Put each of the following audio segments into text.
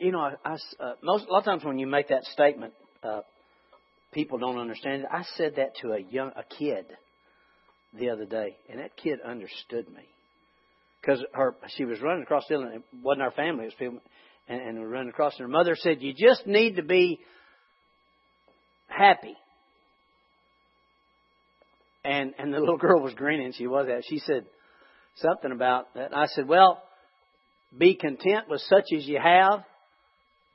you know, I, I uh, most a lot of times when you make that statement, uh, people don't understand it. I said that to a young a kid the other day, and that kid understood me because her she was running across the hill, and it wasn't our family, it was people, and, and we running across. And her mother said, "You just need to be happy." And and the little girl was grinning. She was that. She said something about that. I said, "Well, be content with such as you have,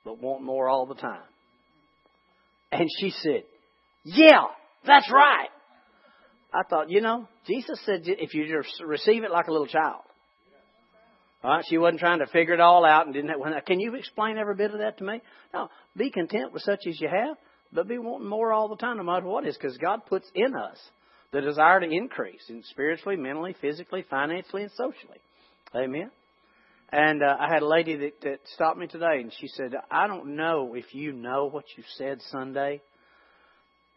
but want more all the time." And she said, "Yeah, that's right." I thought, you know, Jesus said if you just receive it like a little child. All right, she wasn't trying to figure it all out and didn't have. One. Can you explain every bit of that to me? No, be content with such as you have, but be wanting more all the time, no matter what it is, because God puts in us the desire to increase in spiritually, mentally, physically, financially, and socially. Amen. And uh, I had a lady that, that stopped me today, and she said, "I don't know if you know what you said Sunday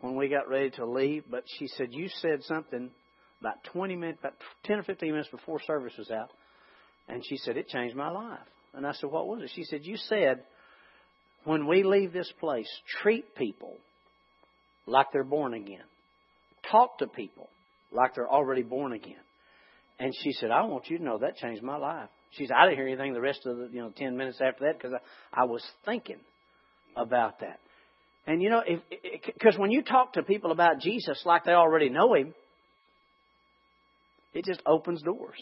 when we got ready to leave, but she said you said something about 20 minutes, about 10 or 15 minutes before service was out." And she said, It changed my life. And I said, What was it? She said, You said, when we leave this place, treat people like they're born again. Talk to people like they're already born again. And she said, I want you to know that changed my life. She said, I didn't hear anything the rest of the, you know, 10 minutes after that because I, I was thinking about that. And you know, if because when you talk to people about Jesus like they already know Him, it just opens doors.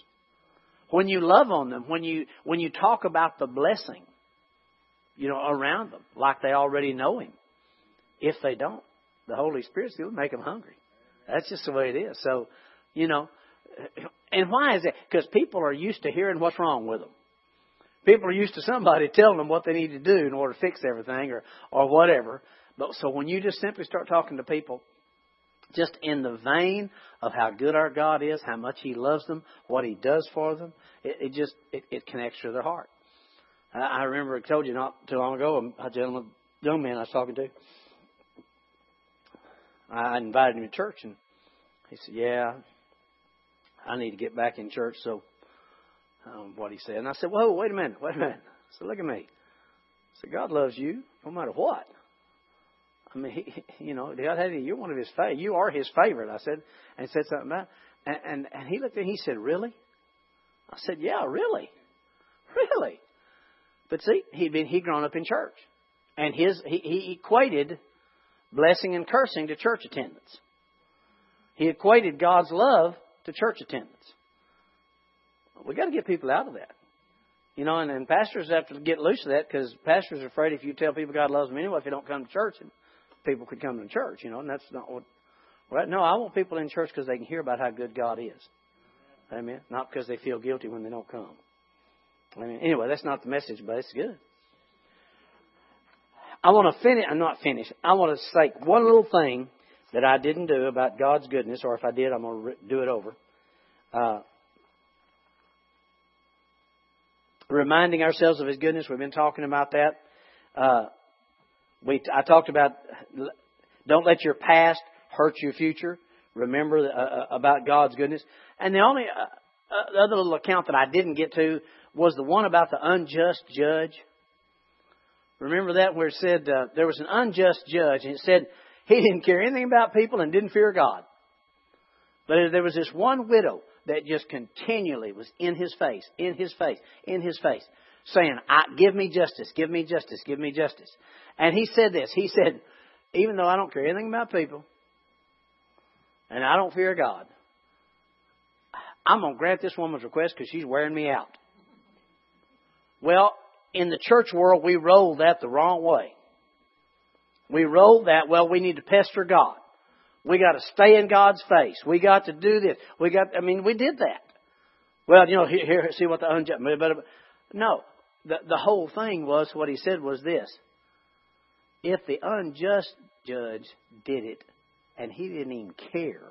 When you love on them, when you when you talk about the blessing, you know, around them, like they already know him. If they don't, the Holy Spirit's going to make them hungry. That's just the way it is. So, you know, and why is that? Because people are used to hearing what's wrong with them. People are used to somebody telling them what they need to do in order to fix everything or, or whatever. But so when you just simply start talking to people just in the vein of how good our God is, how much He loves them, what He does for them. It, it just it, it connects to their heart. I, I remember I told you not too long ago um, a gentleman, young man I was talking to. I invited him to church, and he said, "Yeah, I need to get back in church." So, um, what he said, and I said, "Whoa, wait a minute, wait a minute." Said, "Look at me." Said, "God loves you no matter what." I mean, he, you know, God had you're one of his favorite. You are his favorite. I said, and said something about, and, and and he looked at me. He said, "Really?" I said, "Yeah, really, really." But see, he'd been he'd grown up in church, and his he, he equated blessing and cursing to church attendance. He equated God's love to church attendance. We got to get people out of that. You know, and, and pastors have to get loose of that because pastors are afraid if you tell people God loves them anyway, if they don't come to church, and people could come to church, you know, and that's not what. Right? No, I want people in church because they can hear about how good God is. Amen. Not because they feel guilty when they don't come. I mean, anyway, that's not the message, but it's good. I want to finish. I'm not finished. I want to say one little thing that I didn't do about God's goodness, or if I did, I'm going to do it over. Uh, reminding ourselves of His goodness. We've been talking about that. Uh, we, I talked about don't let your past hurt your future. Remember uh, uh, about God's goodness. And the only uh, uh, other little account that I didn't get to was the one about the unjust judge. Remember that where it said uh, there was an unjust judge, and it said he didn't care anything about people and didn't fear God. But there was this one widow that just continually was in his face, in his face, in his face, saying, "Give me justice, give me justice, give me justice." And he said this. He said, even though I don't care anything about people, and I don't fear God, I'm going to grant this woman's request because she's wearing me out. Well, in the church world, we roll that the wrong way. We roll that, well, we need to pester God. We got to stay in God's face. We got to do this. We got, I mean, we did that. Well, you know, here, here see what the unjust, no, the, the whole thing was, what he said was this. If the unjust judge did it and he didn't even care,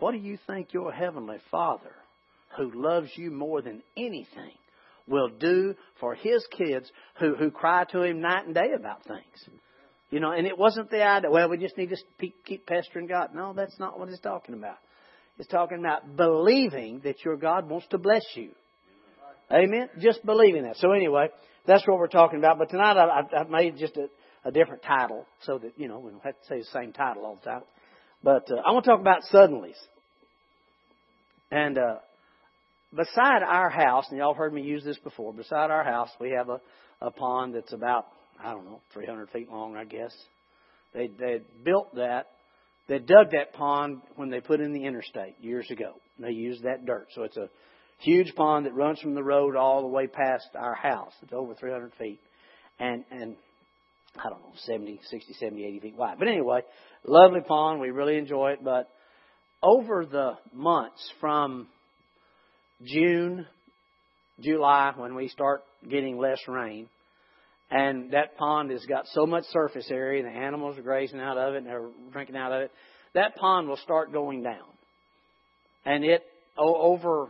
what do you think your heavenly Father, who loves you more than anything, will do for his kids who, who cry to him night and day about things? You know, and it wasn't the idea, well, we just need to keep pestering God. No, that's not what it's talking about. It's talking about believing that your God wants to bless you. Amen. Just believing that. So anyway, that's what we're talking about. But tonight I, I made just a, a different title so that you know we don't have to say the same title all the time. But uh, I want to talk about suddenlies. And uh, beside our house, and y'all have heard me use this before. Beside our house, we have a, a pond that's about I don't know 300 feet long, I guess. They they built that. They dug that pond when they put in the interstate years ago. They used that dirt, so it's a huge pond that runs from the road all the way past our house. It's over 300 feet, and and I don't know 70, 60, 70, 80 feet wide. But anyway, lovely pond. We really enjoy it. But over the months from June, July, when we start getting less rain, and that pond has got so much surface area, the animals are grazing out of it and they're drinking out of it. That pond will start going down, and it over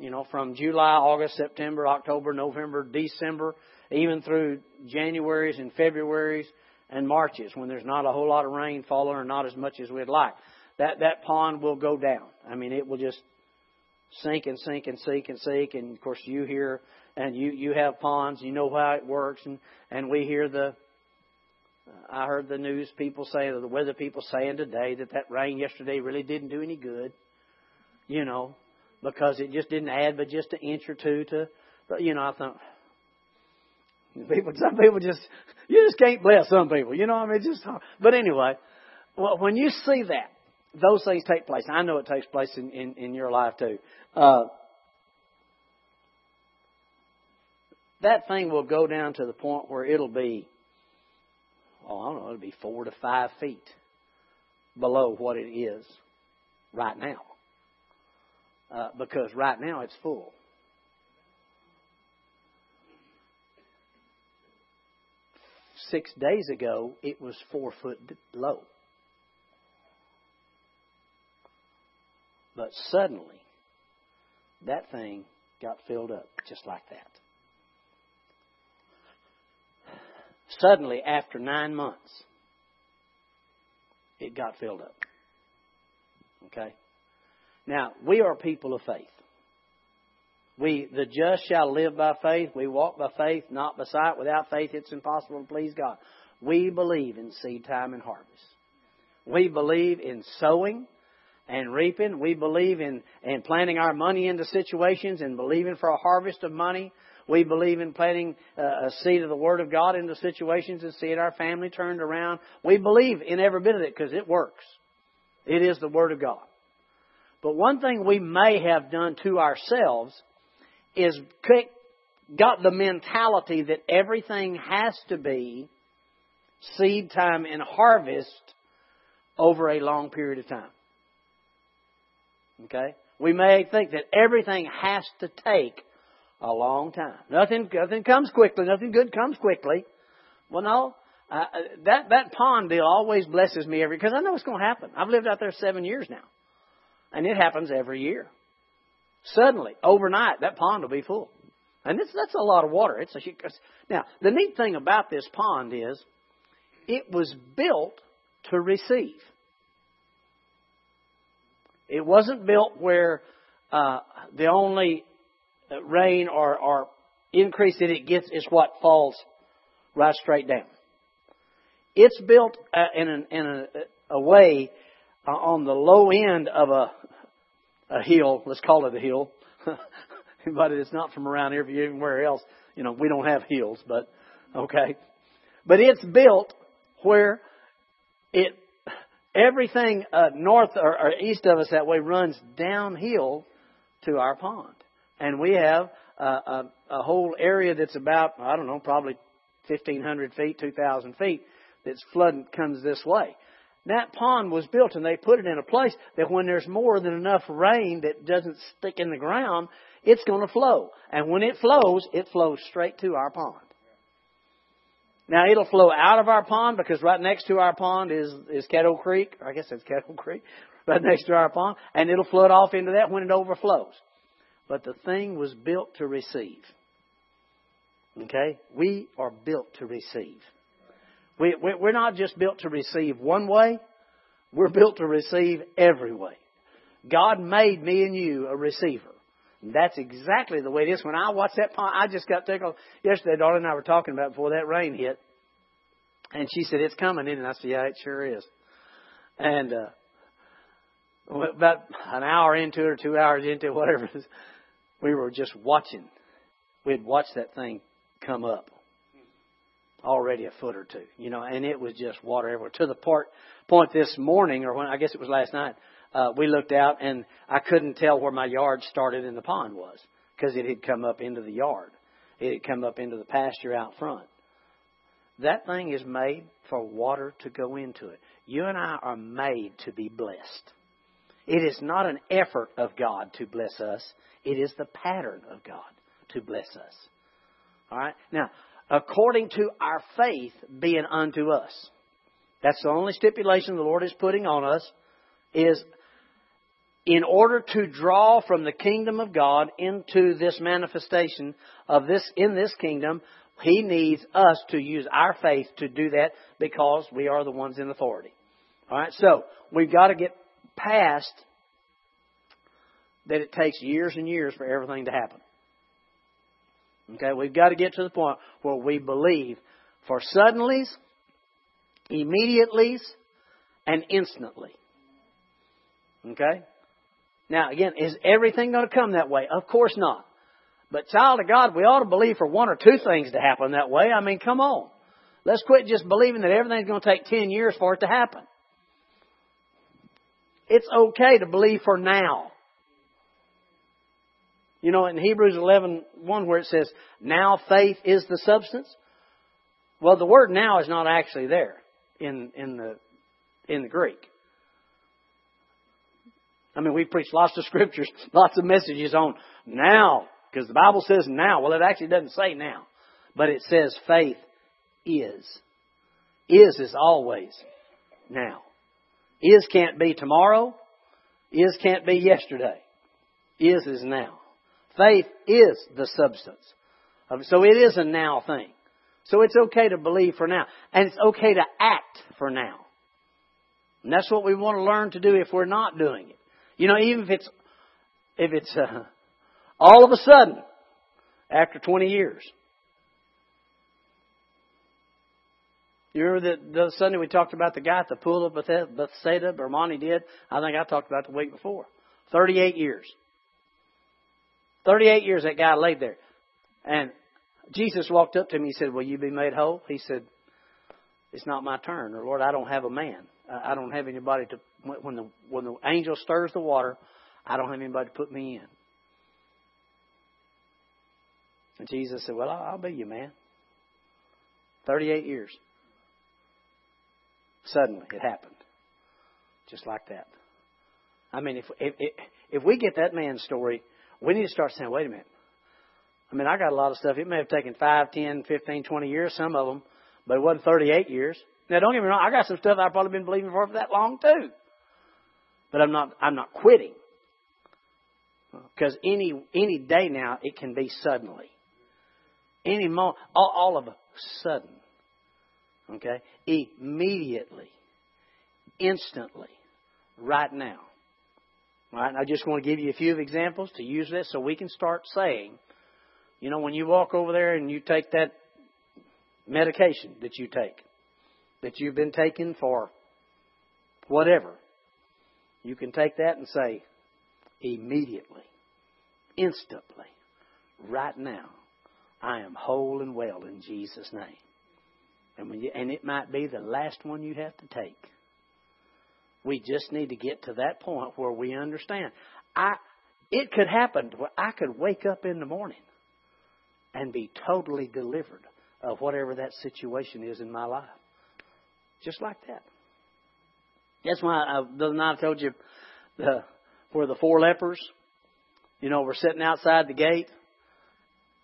you know, from July, August, September, October, November, December, even through January's and February's and Marches when there's not a whole lot of rain falling or not as much as we'd like. That that pond will go down. I mean, it will just sink and sink and sink and sink. And of course, you hear and you you have ponds. You know how it works, and and we hear the. I heard the news people say, the weather people saying today that that rain yesterday really didn't do any good. You know, because it just didn't add but just an inch or two to, you know, I thought, people, some people just, you just can't bless some people, you know, I mean, just, but anyway, well, when you see that, those things take place. I know it takes place in, in, in your life too. Uh, that thing will go down to the point where it'll be, oh, I don't know, it'll be four to five feet below what it is right now uh, because right now it's full. Six days ago, it was four foot low. But suddenly, that thing got filled up just like that. Suddenly, after nine months, it got filled up. Okay? Now, we are people of faith. We, the just shall live by faith. We walk by faith, not by sight. Without faith, it's impossible to please God. We believe in seed time and harvest. We believe in sowing and reaping. We believe in, in planting our money into situations and believing for a harvest of money. We believe in planting uh, a seed of the Word of God into situations and seeing our family turned around. We believe in every bit of it because it works. It is the Word of God. But one thing we may have done to ourselves is got the mentality that everything has to be seed time and harvest over a long period of time. Okay? We may think that everything has to take a long time. Nothing, nothing comes quickly. Nothing good comes quickly. Well, no. Uh, that that pond deal always blesses me every because I know it's going to happen. I've lived out there seven years now. And it happens every year. Suddenly, overnight, that pond will be full. And it's, that's a lot of water. It's a, now, the neat thing about this pond is it was built to receive. It wasn't built where uh, the only rain or, or increase that it gets is what falls right straight down. It's built uh, in, an, in a, a way uh, on the low end of a a hill. Let's call it a hill. but it's not from around here. if you're Anywhere else, you know, we don't have hills. But okay, but it's built where it everything uh, north or, or east of us that way runs downhill to our pond, and we have uh, a, a whole area that's about I don't know, probably 1,500 feet, 2,000 feet that's flooding comes this way. That pond was built and they put it in a place that when there's more than enough rain that doesn't stick in the ground, it's going to flow. And when it flows, it flows straight to our pond. Now it'll flow out of our pond because right next to our pond is, is Kettle Creek. I guess it's Kettle Creek. Right next to our pond. And it'll flood off into that when it overflows. But the thing was built to receive. Okay? We are built to receive. We, we're not just built to receive one way, we're built to receive every way. God made me and you a receiver. And that's exactly the way it is. When I watched that pond, I just got tickled. Yesterday, Darla and I were talking about before that rain hit. And she said, it's coming in. And I said, yeah, it sure is. And, uh, about an hour into it or two hours into it, whatever it is, we were just watching. We had watched that thing come up already a foot or two, you know, and it was just water everywhere. To the part, point this morning, or when I guess it was last night, uh, we looked out and I couldn't tell where my yard started and the pond was because it had come up into the yard. It had come up into the pasture out front. That thing is made for water to go into it. You and I are made to be blessed. It is not an effort of God to bless us. It is the pattern of God to bless us. All right? Now, according to our faith being unto us. That's the only stipulation the Lord is putting on us is in order to draw from the kingdom of God into this manifestation of this in this kingdom, he needs us to use our faith to do that because we are the ones in authority. All right, so we've got to get past that it takes years and years for everything to happen. Okay, we've got to get to the point where we believe for suddenlies, immediately's, and instantly. Okay? Now, again, is everything going to come that way? Of course not. But child of God, we ought to believe for one or two things to happen that way. I mean, come on. Let's quit just believing that everything's going to take 10 years for it to happen. It's okay to believe for now. You know, in Hebrews 11, 1 where it says, now faith is the substance. Well, the word now is not actually there in, in the, in the Greek. I mean, we preach lots of scriptures, lots of messages on now, because the Bible says now. Well, it actually doesn't say now, but it says faith is. Is is always now. Is can't be tomorrow. Is can't be yesterday. Is is now. Faith is the substance. So it is a now thing. So it's okay to believe for now. And it's okay to act for now. And that's what we want to learn to do if we're not doing it. You know, even if it's, if it's, uh, all of a sudden, after 20 years. You remember that the Sunday we talked about the guy at the pool of Bethsaida, Bermani did? I think I talked about the week before. 38 years. 38 years that guy laid there. And Jesus walked up to him. He said, Will you be made whole? He said, It's not my turn. Or, Lord, I don't have a man. I don't have anybody to, when the, when the angel stirs the water, I don't have anybody to put me in. And Jesus said, Well, I'll be you, man. 38 years. Suddenly, it happened. Just like that. I mean, if, if, if we get that man's story, we need to start saying, wait a minute. I mean, I got a lot of stuff. It may have taken 5, 10, 15, 20 years, some of them, but it wasn't 38 years. Now, don't get me wrong. I got some stuff I've probably been believing for for that long too. But I'm not, I'm not quitting. Because any, any day now, it can be suddenly. Any moment, all, all of a sudden. Okay? Immediately. Instantly. Right now. Right, I just want to give you a few examples to use this so we can start saying, you know, when you walk over there and you take that medication that you take, that you've been taking for whatever, you can take that and say, immediately, instantly, right now, I am whole and well in Jesus' name. And, when you, and it might be the last one you have to take. We just need to get to that point where we understand. I, it could happen where I could wake up in the morning and be totally delivered of whatever that situation is in my life. Just like that. That's why I, the night I told you the, where the four lepers, you know, were sitting outside the gate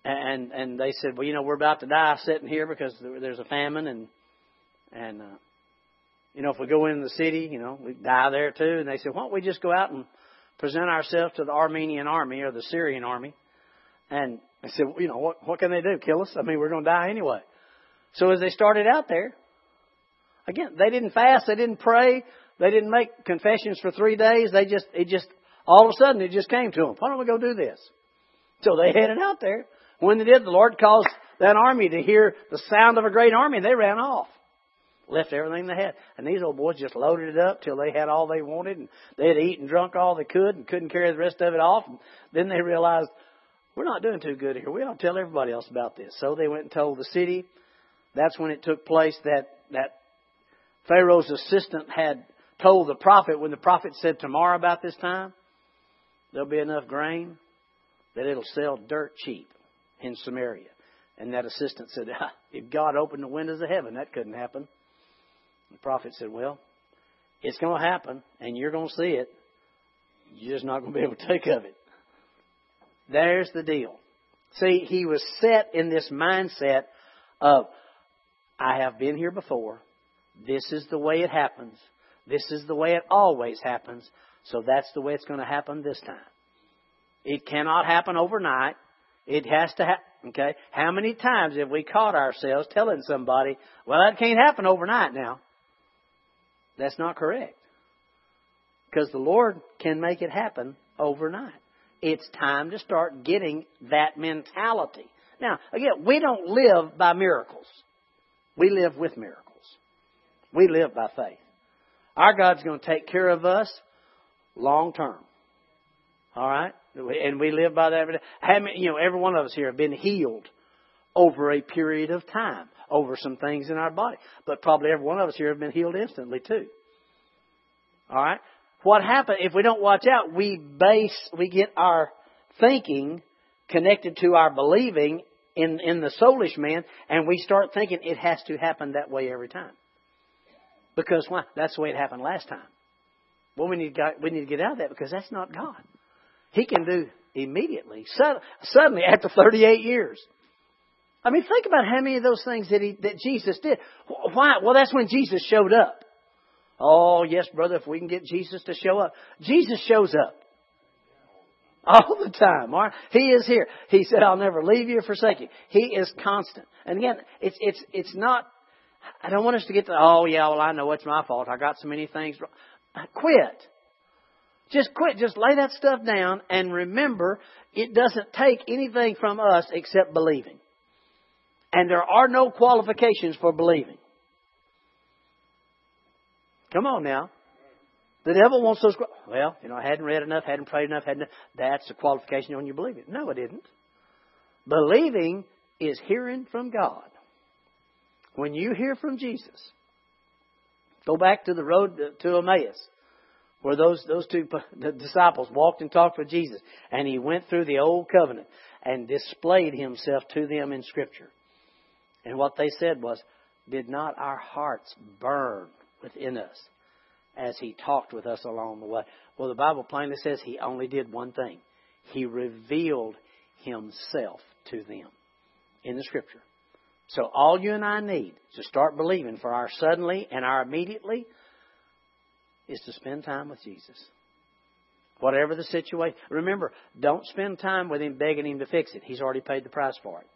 and and they said, well, you know, we're about to die sitting here because there's a famine and and uh, you know, if we go into the city, you know, we die there too. And they said, why don't we just go out and present ourselves to the Aramean army or the Syrian army? And I said, well, you know, what, what can they do? Kill us? I mean, we're going to die anyway. So as they started out there, again, they didn't fast, they didn't pray, they didn't make confessions for three days. They just, it just, all of a sudden, it just came to them. Why don't we go do this? So they headed out there. When they did, the Lord caused that army to hear the sound of a great army, and they ran off. Left everything they had. And these old boys just loaded it up till they had all they wanted, and they had eaten and drunk all they could, and couldn't carry the rest of it off. And then they realized, we're not doing too good here. We ought to tell everybody else about this. So they went and told the city. That's when it took place that, that Pharaoh's assistant had told the prophet, when the prophet said tomorrow about this time, there'll be enough grain that it'll sell dirt cheap in Samaria. And that assistant said, if God opened the windows of heaven, that couldn't happen. The prophet said, well, it's going to happen, and you're going to see it. You're just not going to be able to take of it. There's the deal. See, he was set in this mindset of, I have been here before. This is the way it happens. This is the way it always happens. So that's the way it's going to happen this time. It cannot happen overnight. It has to happen. Okay? How many times have we caught ourselves telling somebody, well, that can't happen overnight now? That's not correct. Because the Lord can make it happen overnight. It's time to start getting that mentality. Now, again, we don't live by miracles. We live with miracles. We live by faith. Our God's going to take care of us long term. All right? And we live by that. How many, you know, every one of us here have been healed over a period of time, over some things in our body. But probably every one of us here have been healed instantly too. All right? What happens if we don't watch out? We base, we get our thinking connected to our believing in, in the soulish man, and we start thinking it has to happen that way every time. Because why? That's the way it happened last time. Well, we need, to, we need to get out of that because that's not God. He can do immediately, suddenly after 38 years. I mean, think about how many of those things that he, that Jesus did. Why? Well, that's when Jesus showed up. Oh, yes, brother, if we can get Jesus to show up. Jesus shows up. All the time. All right? He is here. He said, I'll never leave you or forsake you. He is constant. And again, it's, it's, it's not, I don't want us to get to, oh yeah, well I know it's my fault. I got so many things wrong. Quit. Just quit. Just lay that stuff down and remember it doesn't take anything from us except believing. And there are no qualifications for believing. Come on now. The devil wants those. Well, you know, I hadn't read enough, hadn't prayed enough, hadn't. That's a qualification on you believe it. No, it isn't. Believing is hearing from God. When you hear from Jesus, go back to the road to Emmaus, where those those two disciples walked and talked with Jesus, and he went through the old covenant and displayed himself to them in Scripture. And what they said was, "Did not our hearts burn within us as he talked with us along the way. Well, the Bible plainly says he only did one thing. He revealed himself to them in the scripture. So all you and I need to start believing for our suddenly and our immediately is to spend time with Jesus. Whatever the situation. Remember, don't spend time with him begging him to fix it. He's already paid the price for it.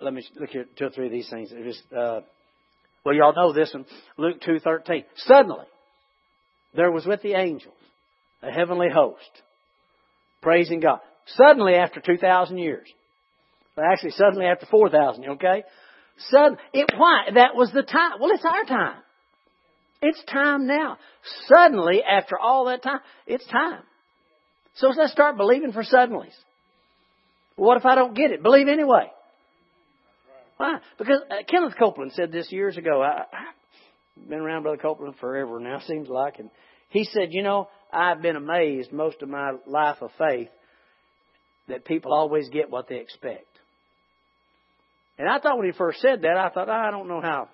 Let me look at two or three of these things. Just, uh, well, y'all know this in Luke 2.13. Suddenly, there was with the angels a heavenly host praising God. Suddenly after 2,000 years. Well, actually, suddenly after 4,000, okay? Sudden, it, why? That was the time. Well, it's our time. It's time now. Suddenly, after all that time, it's time. So let's start believing for suddenlies. What if I don't get it? Believe anyway. Why? Because uh, Kenneth Copeland said this years ago. I, I've been around Brother Copeland forever now, seems like. And he said, you know, I've been amazed most of my life of faith that people always get what they expect. And I thought when he first said that, I thought, I don't know how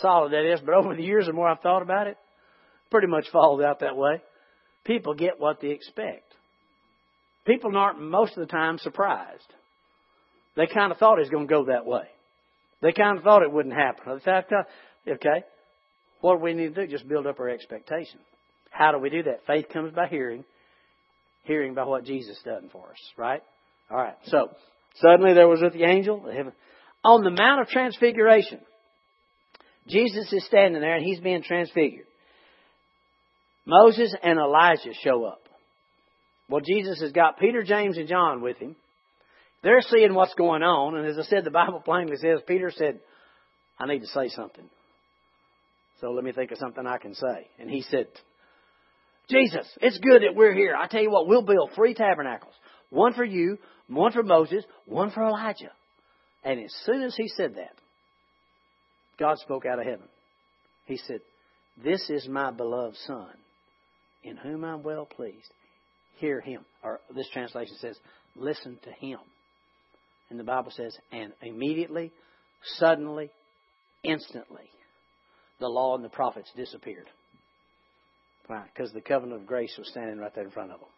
solid that is, but over the years, the more I've thought about it, pretty much follows out that way. People get what they expect. People aren't most of the time surprised. They kind of thought it was going to go that way. They kind of thought it wouldn't happen. Okay, what do we need to do? Just build up our expectation. How do we do that? Faith comes by hearing, hearing by what Jesus done for us, right? All right. So suddenly there was with the angel on the Mount of Transfiguration. Jesus is standing there and he's being transfigured. Moses and Elijah show up. Well, Jesus has got Peter, James, and John with him. They're seeing what's going on, and as I said, the Bible plainly says Peter said, I need to say something. So let me think of something I can say. And he said, Jesus, it's good that we're here. I tell you what, we'll build three tabernacles. One for you, one for Moses, one for Elijah. And as soon as he said that, God spoke out of heaven. He said, This is my beloved Son, in whom I'm well pleased. Hear him. Or this translation says, Listen to him. And the Bible says, And immediately, suddenly, instantly, the law and the prophets disappeared. Why? Because the covenant of grace was standing right there in front of them.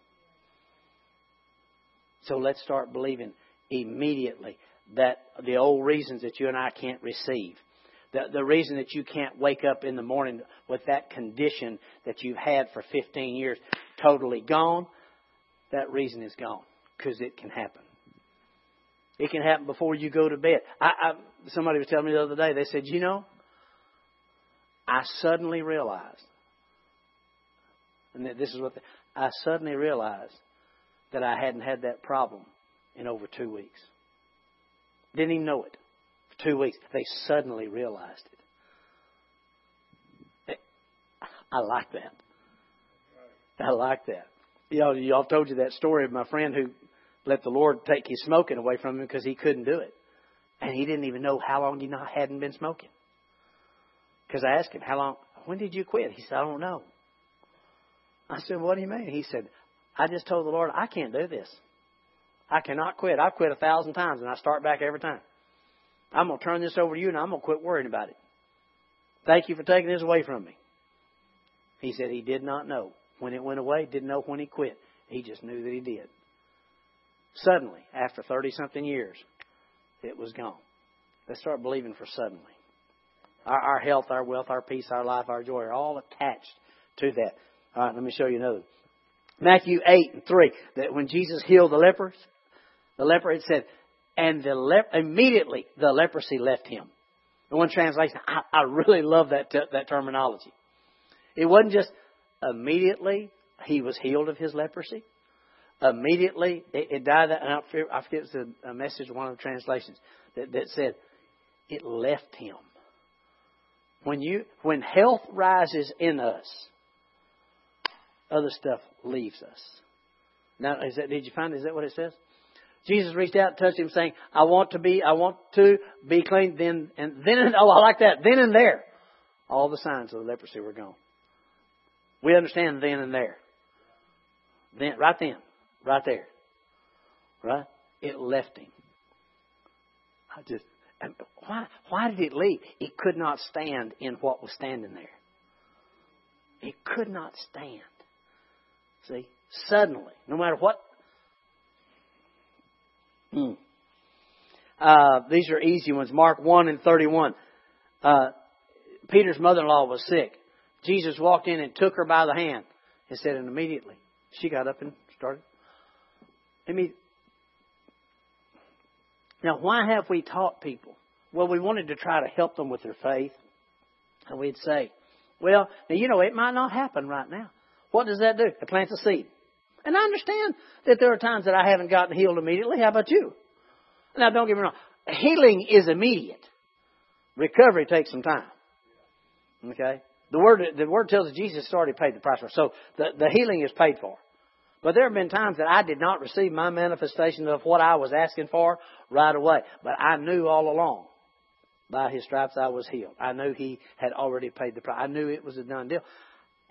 So let's start believing immediately that the old reasons that you and I can't receive, the, the reason that you can't wake up in the morning with that condition that you've had for 15 years totally gone, that reason is gone because it can happen. It can happen before you go to bed. I, I, somebody was telling me the other day, they said, you know, I suddenly realized, and this is what the, I suddenly realized that I hadn't had that problem in over two weeks. Didn't even know it. For two weeks. They suddenly realized it. I like that. I like that. You know, y'all told you that story of my friend who let the Lord take his smoking away from him because he couldn't do it. And he didn't even know how long he not hadn't been smoking. Because I asked him, how long, when did you quit? He said, I don't know. I said, what do you mean? He said, I just told the Lord, I can't do this. I cannot quit. I've quit a thousand times and I start back every time. I'm going to turn this over to you and I'm going to quit worrying about it. Thank you for taking this away from me. He said he did not know when it went away, didn't know when he quit. He just knew that he did. Suddenly, after 30 something years, it was gone. Let's start believing for suddenly. Our, our health, our wealth, our peace, our life, our joy are all attached to that. All right, let me show you another. Matthew 8 and 3, that when Jesus healed the lepers, the leper, it said, and the lep- immediately the leprosy left him. In one translation, I, I really love that, t- that terminology. It wasn't just immediately he was healed of his leprosy. Immediately it, it died. I forget, it's a, a message, one of the translations that, that said it left him. When you, when health rises in us, other stuff leaves us. Now, is that, did you find, is that what it says? Jesus reached out and touched him saying, I want to be, I want to be clean then, and then, oh, I like that, then and there. All the signs of the leprosy were gone. We understand then and there. Then, right then, right there. Right? It left him. I just, why, why did it leave? It could not stand in what was standing there. It could not stand. See? Suddenly, no matter what. Hmm. Uh, these are easy ones. Mark 1 and 31. Uh, Peter's mother in law was sick. Jesus walked in and took her by the hand and said, and immediately she got up and started. I mean, now why have we taught people? Well, we wanted to try to help them with their faith. And we'd say, well, now you know, it might not happen right now. What does that do? It plants a seed. And I understand that there are times that I haven't gotten healed immediately. How about you? Now, don't get me wrong. Healing is immediate. Recovery takes some time. Okay? The word, the word tells us Jesus already paid the price for it. So the, the healing is paid for. But there have been times that I did not receive my manifestation of what I was asking for right away. But I knew all along by his stripes I was healed. I knew he had already paid the price. I knew it was a done deal.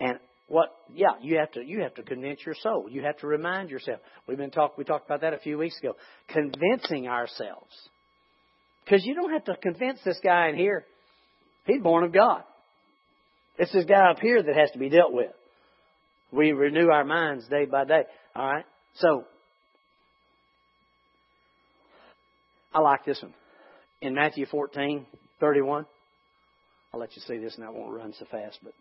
And what yeah you have to you have to convince your soul you have to remind yourself we've been talk we talked about that a few weeks ago convincing ourselves because you don't have to convince this guy in here he's born of god it's this guy up here that has to be dealt with we renew our minds day by day all right so i like this one in matthew 14 31 i'll let you see this and i won't run so fast but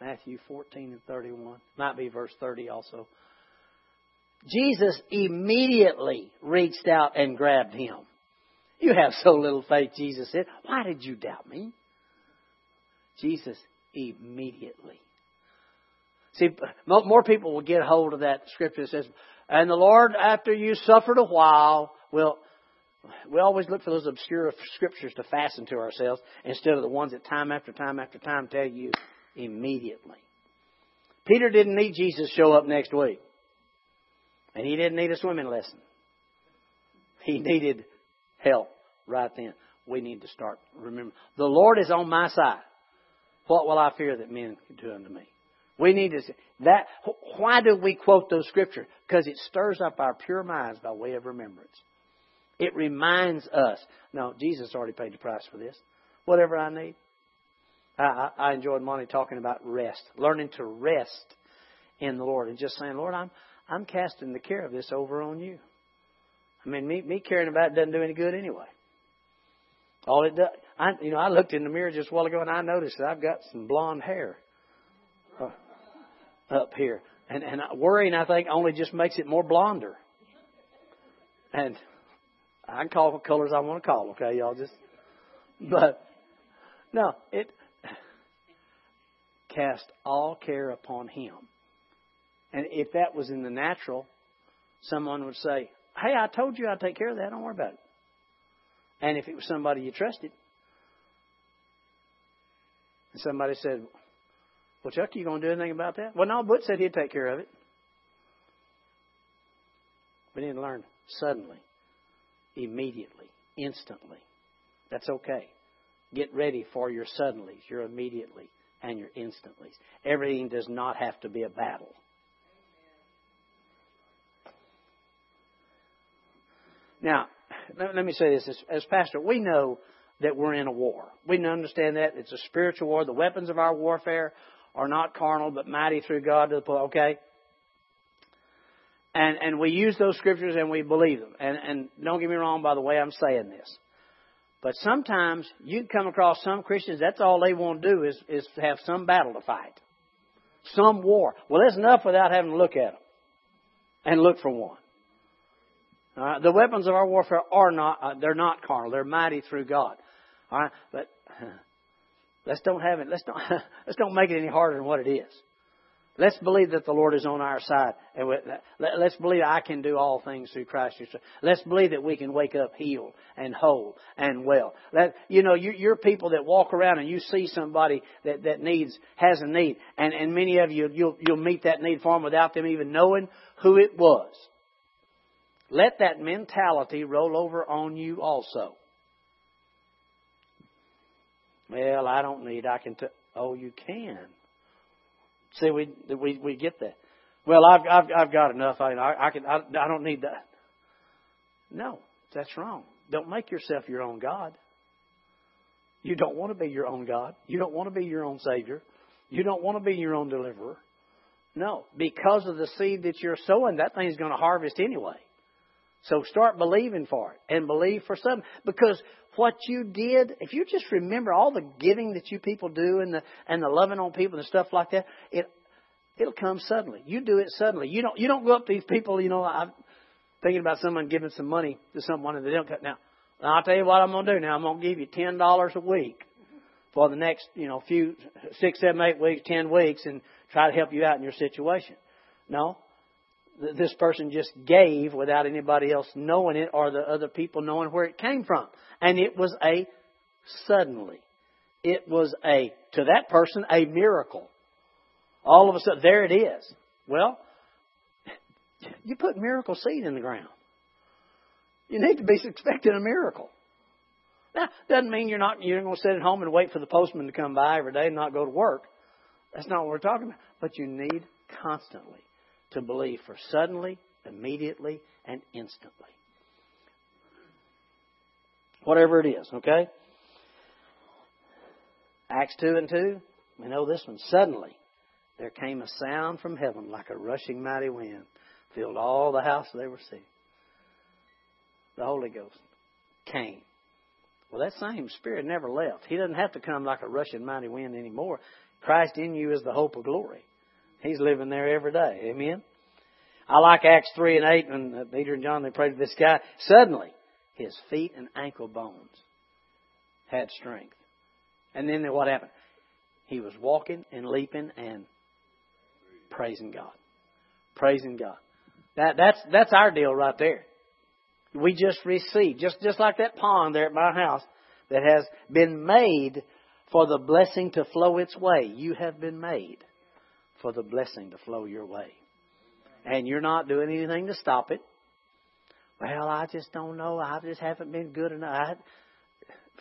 Matthew 14 and 31. Might be verse 30 also. Jesus immediately reached out and grabbed him. You have so little faith, Jesus said. Why did you doubt me? Jesus immediately. See, more people will get hold of that scripture that says, and the Lord, after you suffered a while, will, we always look for those obscure scriptures to fasten to ourselves instead of the ones that time after time after time tell you immediately. Peter didn't need Jesus show up next week. And he didn't need a swimming lesson. He needed help right then. We need to start remembering. the Lord is on my side. What will I fear that men can do unto me? We need to that. Why do we quote those scriptures? Because it stirs up our pure minds by way of remembrance. It reminds us. No, Jesus already paid the price for this. Whatever I need. I, I enjoyed Monty talking about rest, learning to rest in the Lord, and just saying, Lord, I'm I'm casting the care of this over on you. I mean, me me caring about it doesn't do any good anyway. All it does, I, you know, I looked in the mirror just a while ago and I noticed that I've got some blonde hair uh, up here, and and worrying I think only just makes it more blonder. And I can call what colors I want to call. Okay, y'all just, but no, it cast all care upon Him. And if that was in the natural, someone would say, Hey, I told you I'd take care of that. Don't worry about it. And if it was somebody you trusted, and somebody said, Well, Chuck, are you going to do anything about that? Well, no, Butch said he'd take care of it. We need to learn suddenly, immediately, instantly. That's okay. Get ready for your suddenlies, your immediately, and your instantly. Everything does not have to be a battle. Now, let me say this. As, as pastor, we know that we're in a war. We understand that. It's a spiritual war. The weapons of our warfare are not carnal, but mighty through God to the okay? And, and we use those scriptures and we believe them. And, and don't get me wrong by the way I'm saying this. But sometimes you come across some Christians, that's all they want to do is, is have some battle to fight. Some war. Well, that's enough without having to look at them and look for one. Uh, the weapons of our warfare are not, uh, they're not carnal. They're mighty through God. All right? But let's don't have it, let's don't, let's don't make it any harder than what it is. Let's believe that the Lord is on our side. And let's believe I can do all things through Christ. Jesus. Let's believe that we can wake up healed and whole and well. Let, you know, you're people that walk around and you see somebody that, that needs, has a need. And, and many of you, you'll, you'll meet that need for them without them even knowing who it was. Let that mentality roll over on you also. Well, I don't need. I can. T- oh, you can. See, we we we get that. Well, I've I've I've got enough. I I, I can. I, I don't need that. No, that's wrong. Don't make yourself your own God. You don't want to be your own God. You don't want to be your own Savior. You don't want to be your own deliverer. No, because of the seed that you're sowing, that thing's going to harvest anyway. So start believing for it and believe for something. Because what you did, if you just remember all the giving that you people do and the and the loving on people and stuff like that, it it'll come suddenly. You do it suddenly. You don't you don't go up to these people, you know, I'm thinking about someone giving some money to someone and they don't cut now. I'll tell you what I'm gonna do now. I'm gonna give you ten dollars a week for the next, you know, few six, seven, eight weeks, ten weeks and try to help you out in your situation. No, this person just gave without anybody else knowing it or the other people knowing where it came from. And it was a suddenly. It was a, to that person, a miracle. All of a sudden, there it is. Well, you put miracle seed in the ground. You need to be expecting a miracle. Now, doesn't mean you're not you're going to sit at home and wait for the postman to come by every day and not go to work. That's not what we're talking about. But you need constantly to believe for suddenly, immediately, and instantly. Whatever it is, okay? Acts 2 and 2, we know this one. Suddenly, there came a sound from heaven like a rushing mighty wind, filled all the house they were sitting. The Holy Ghost came. Well, that same Spirit never left. He doesn't have to come like a rushing mighty wind anymore. Christ in you is the hope of glory. He's living there every day. Amen. I like Acts 3 and 8 when uh, Peter and John, they prayed to this guy. Suddenly, his feet and ankle bones had strength. And then what happened? He was walking and leaping and praising God. Praising God. That, that's, that's our deal right there. We just receive, just, just like that pond there at my house that has been made for the blessing to flow its way. You have been made for the blessing to flow your way. And you're not doing anything to stop it. Well, I just don't know. I just haven't been good enough. I,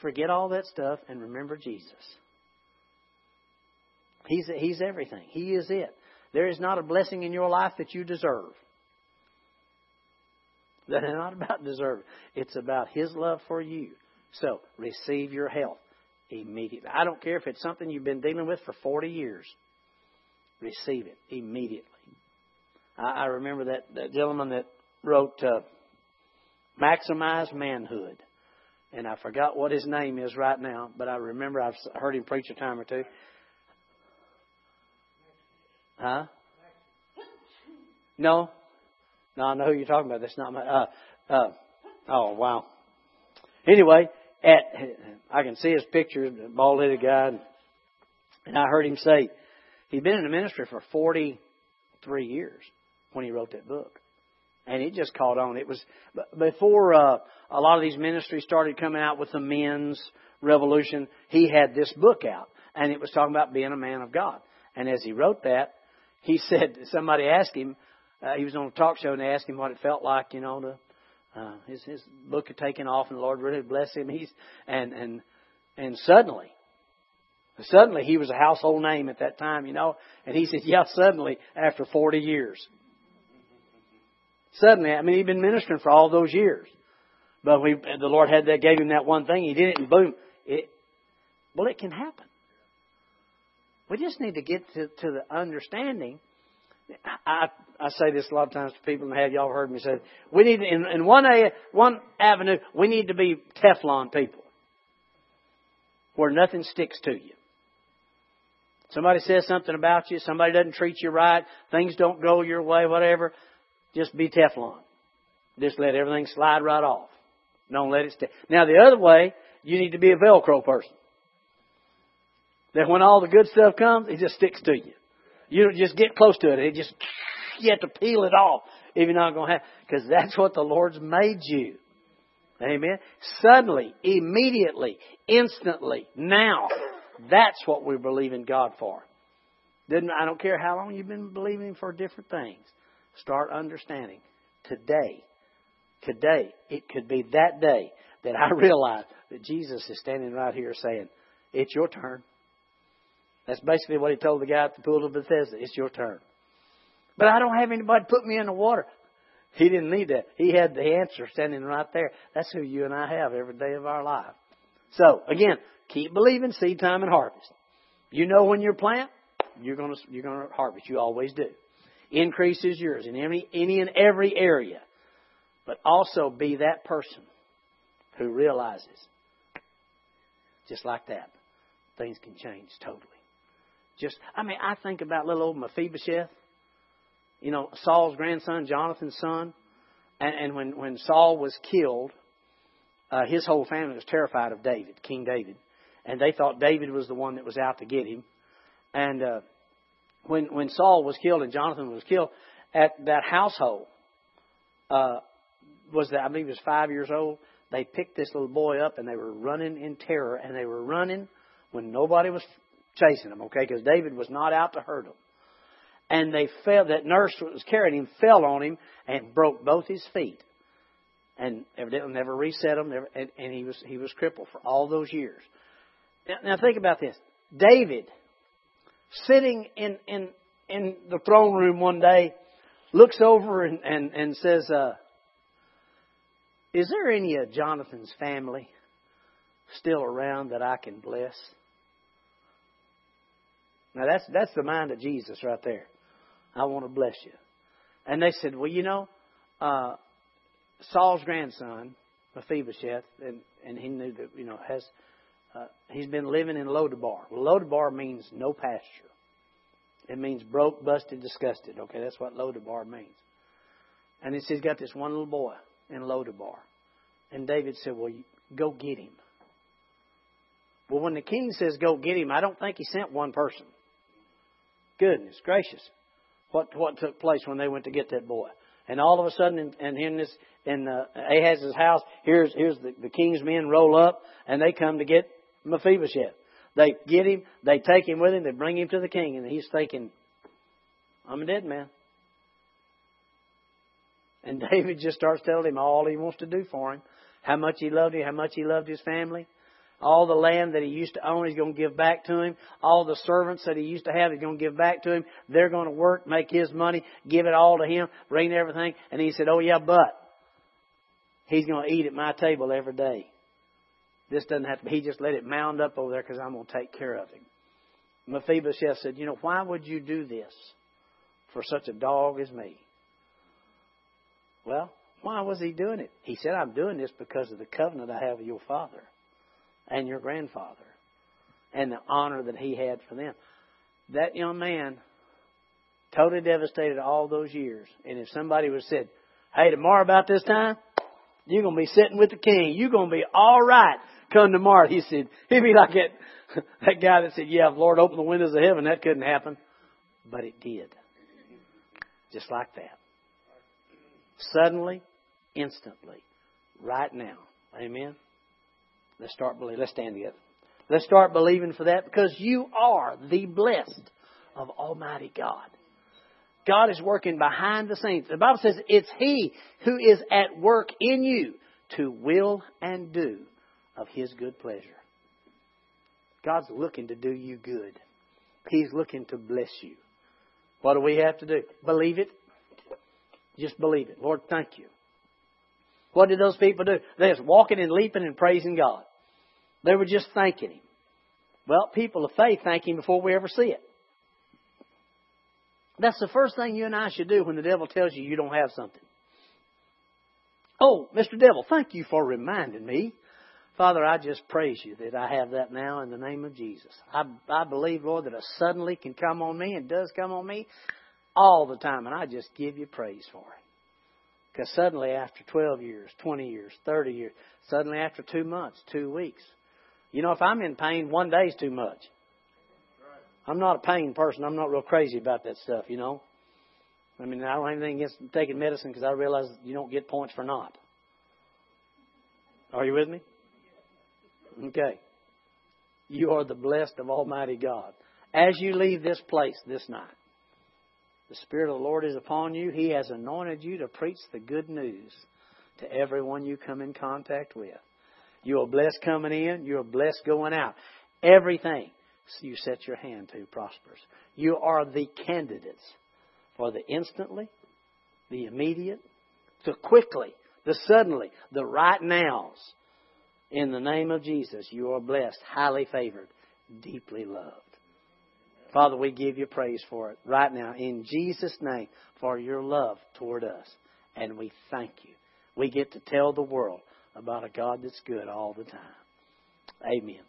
Forget all that stuff and remember Jesus. He's, he's everything. He is it. There is not a blessing in your life that you deserve. That is not about deserve. It's about His love for you. So receive your health immediately. I don't care if it's something you've been dealing with for 40 years. Receive it immediately. I, I remember that, that gentleman that wrote uh, Maximize Manhood. And I forgot what his name is right now, but I remember I've heard him preach a time or two. Huh? No? No, I know who you're talking about. That's not my. Uh, uh, oh, wow. Anyway, at I can see his picture, bald headed guy, and I heard him say he'd been in the ministry for 43 years when he wrote that book. And it just caught on. It was before uh, a lot of these ministries started coming out with the men's revolution. He had this book out, and it was talking about being a man of God. And as he wrote that, he said somebody asked him. Uh, he was on a talk show and they asked him what it felt like, you know, to uh, his his book had taken off, and the Lord really blessed him. He's and and and suddenly, suddenly he was a household name at that time, you know. And he said, "Yeah, suddenly after 40 years." Suddenly, I mean, he'd been ministering for all those years, but we the Lord had that gave him that one thing. He did it, and boom, it. Well, it can happen. We just need to get to, to the understanding I, I say this a lot of times to people, and have y'all heard me say, we need in, in one a, one avenue, we need to be Teflon people, where nothing sticks to you. Somebody says something about you, somebody doesn't treat you right, things don't go your way, whatever. Just be Teflon. Just let everything slide right off. Don't let it stay. Now the other way, you need to be a Velcro person. That when all the good stuff comes, it just sticks to you. You don't just get close to it. It just you have to peel it off if you're not going to have because that's what the Lord's made you. Amen. Suddenly, immediately, instantly, now. That's what we believe in God for. Didn't I don't care how long you've been believing for different things. Start understanding. Today, today, it could be that day that I realize that Jesus is standing right here saying, It's your turn. That's basically what he told the guy at the pool of Bethesda. It's your turn. But I don't have anybody put me in the water. He didn't need that. He had the answer standing right there. That's who you and I have every day of our life. So, again, keep believing seed time and harvest. You know when you plant, you're gonna you're gonna harvest. You always do. Increase is yours in any any and every area. But also be that person who realizes just like that, things can change totally. Just, I mean, I think about little old Mephibosheth, you know, Saul's grandson, Jonathan's son. And, and when, when Saul was killed, uh, his whole family was terrified of David, King David. And they thought David was the one that was out to get him. And uh, when, when Saul was killed and Jonathan was killed, at that household, uh, was that, I believe he was five years old, they picked this little boy up and they were running in terror. And they were running when nobody was chasing them, okay? Because David was not out to hurt them. And they fell, that nurse that was carrying him fell on him and broke both his feet. And evidently never reset them, never, and, and he was, he was crippled for all those years. Now, now think about this. David, sitting in, in, in the throne room one day, looks over and, and, and says, uh, is there any of Jonathan's family still around that I can bless? Now that's that's the mind of Jesus right there. I want to bless you. And they said, well, you know, uh, Saul's grandson, Mephibosheth, and and he knew that you know has uh, he's been living in Lodabar. Well, Lodabar means no pasture. It means broke, busted, disgusted. Okay, that's what Lodabar means. And he says he's got this one little boy in Lodabar. And David said, well, go get him. Well, when the king says go get him, I don't think he sent one person. Goodness gracious. what what took place when they went to get that boy. And all of a sudden, in, and in this in uh, Ahaz's house, here's here's the, the king's men roll up, and they come to get Mephibosheth. They get him, they take him with him, they bring him to the king, and he's thinking, "I'm a dead man." And David just starts telling him all he wants to do for him, how much he loved him, how much he loved his family. All the land that he used to own, he's going to give back to him. All the servants that he used to have, he's going to give back to him. They're going to work, make his money, give it all to him, bring everything. And he said, Oh yeah, but he's going to eat at my table every day. This doesn't have to, be. he just let it mound up over there because I'm going to take care of him. Mephibosheth said, You know, why would you do this for such a dog as me? Well, why was he doing it? He said, I'm doing this because of the covenant I have with your father and your grandfather and the honor that he had for them. That young man, totally devastated all those years. And if somebody would have said, Hey, tomorrow about this time, you're going to be sitting with the king. You're going to be all right come tomorrow. He said, he'd be like that, that guy that said, yeah, Lord opened the windows of heaven, that couldn't happen. But it did. Just like that. Suddenly, instantly, right now. Amen. Let's start believing. Let's stand together. Let's start believing for that because you are the blessed of Almighty God. God is working behind the scenes. The Bible says it's He who is at work in you to will and do of His good pleasure. God's looking to do you good. He's looking to bless you. What do we have to do? Believe it. Just believe it. Lord, thank you. What did those people do? They was walking and leaping and praising God. They were just thanking Him. Well, people of faith thank Him before we ever see it. That's the first thing you and I should do when the devil tells you you don't have something. Oh, Mr. Devil, thank you for reminding me. Father, I just praise you that I have that now in the name of Jesus. I, I believe, Lord, that a suddenly can come on me and does come on me all the time, and I just give you praise for it. Because suddenly, after 12 years, 20 years, 30 years, suddenly after two months, two weeks, you know, if I'm in pain, one day's too much. I'm not a pain person. I'm not real crazy about that stuff, you know. I mean, I don't have anything against taking medicine because I realize you don't get points for not. Are you with me? Okay. You are the blessed of Almighty God. As you leave this place this night, the Spirit of the Lord is upon you. He has anointed you to preach the good news to everyone you come in contact with. You are blessed coming in. You are blessed going out. Everything you set your hand to prospers. You are the candidates for the instantly, the immediate, the quickly, the suddenly, the right nows. In the name of Jesus, you are blessed, highly favored, deeply loved. Father, we give you praise for it right now in Jesus' name for your love toward us. And we thank you. We get to tell the world about a God that's good all the time. Amen.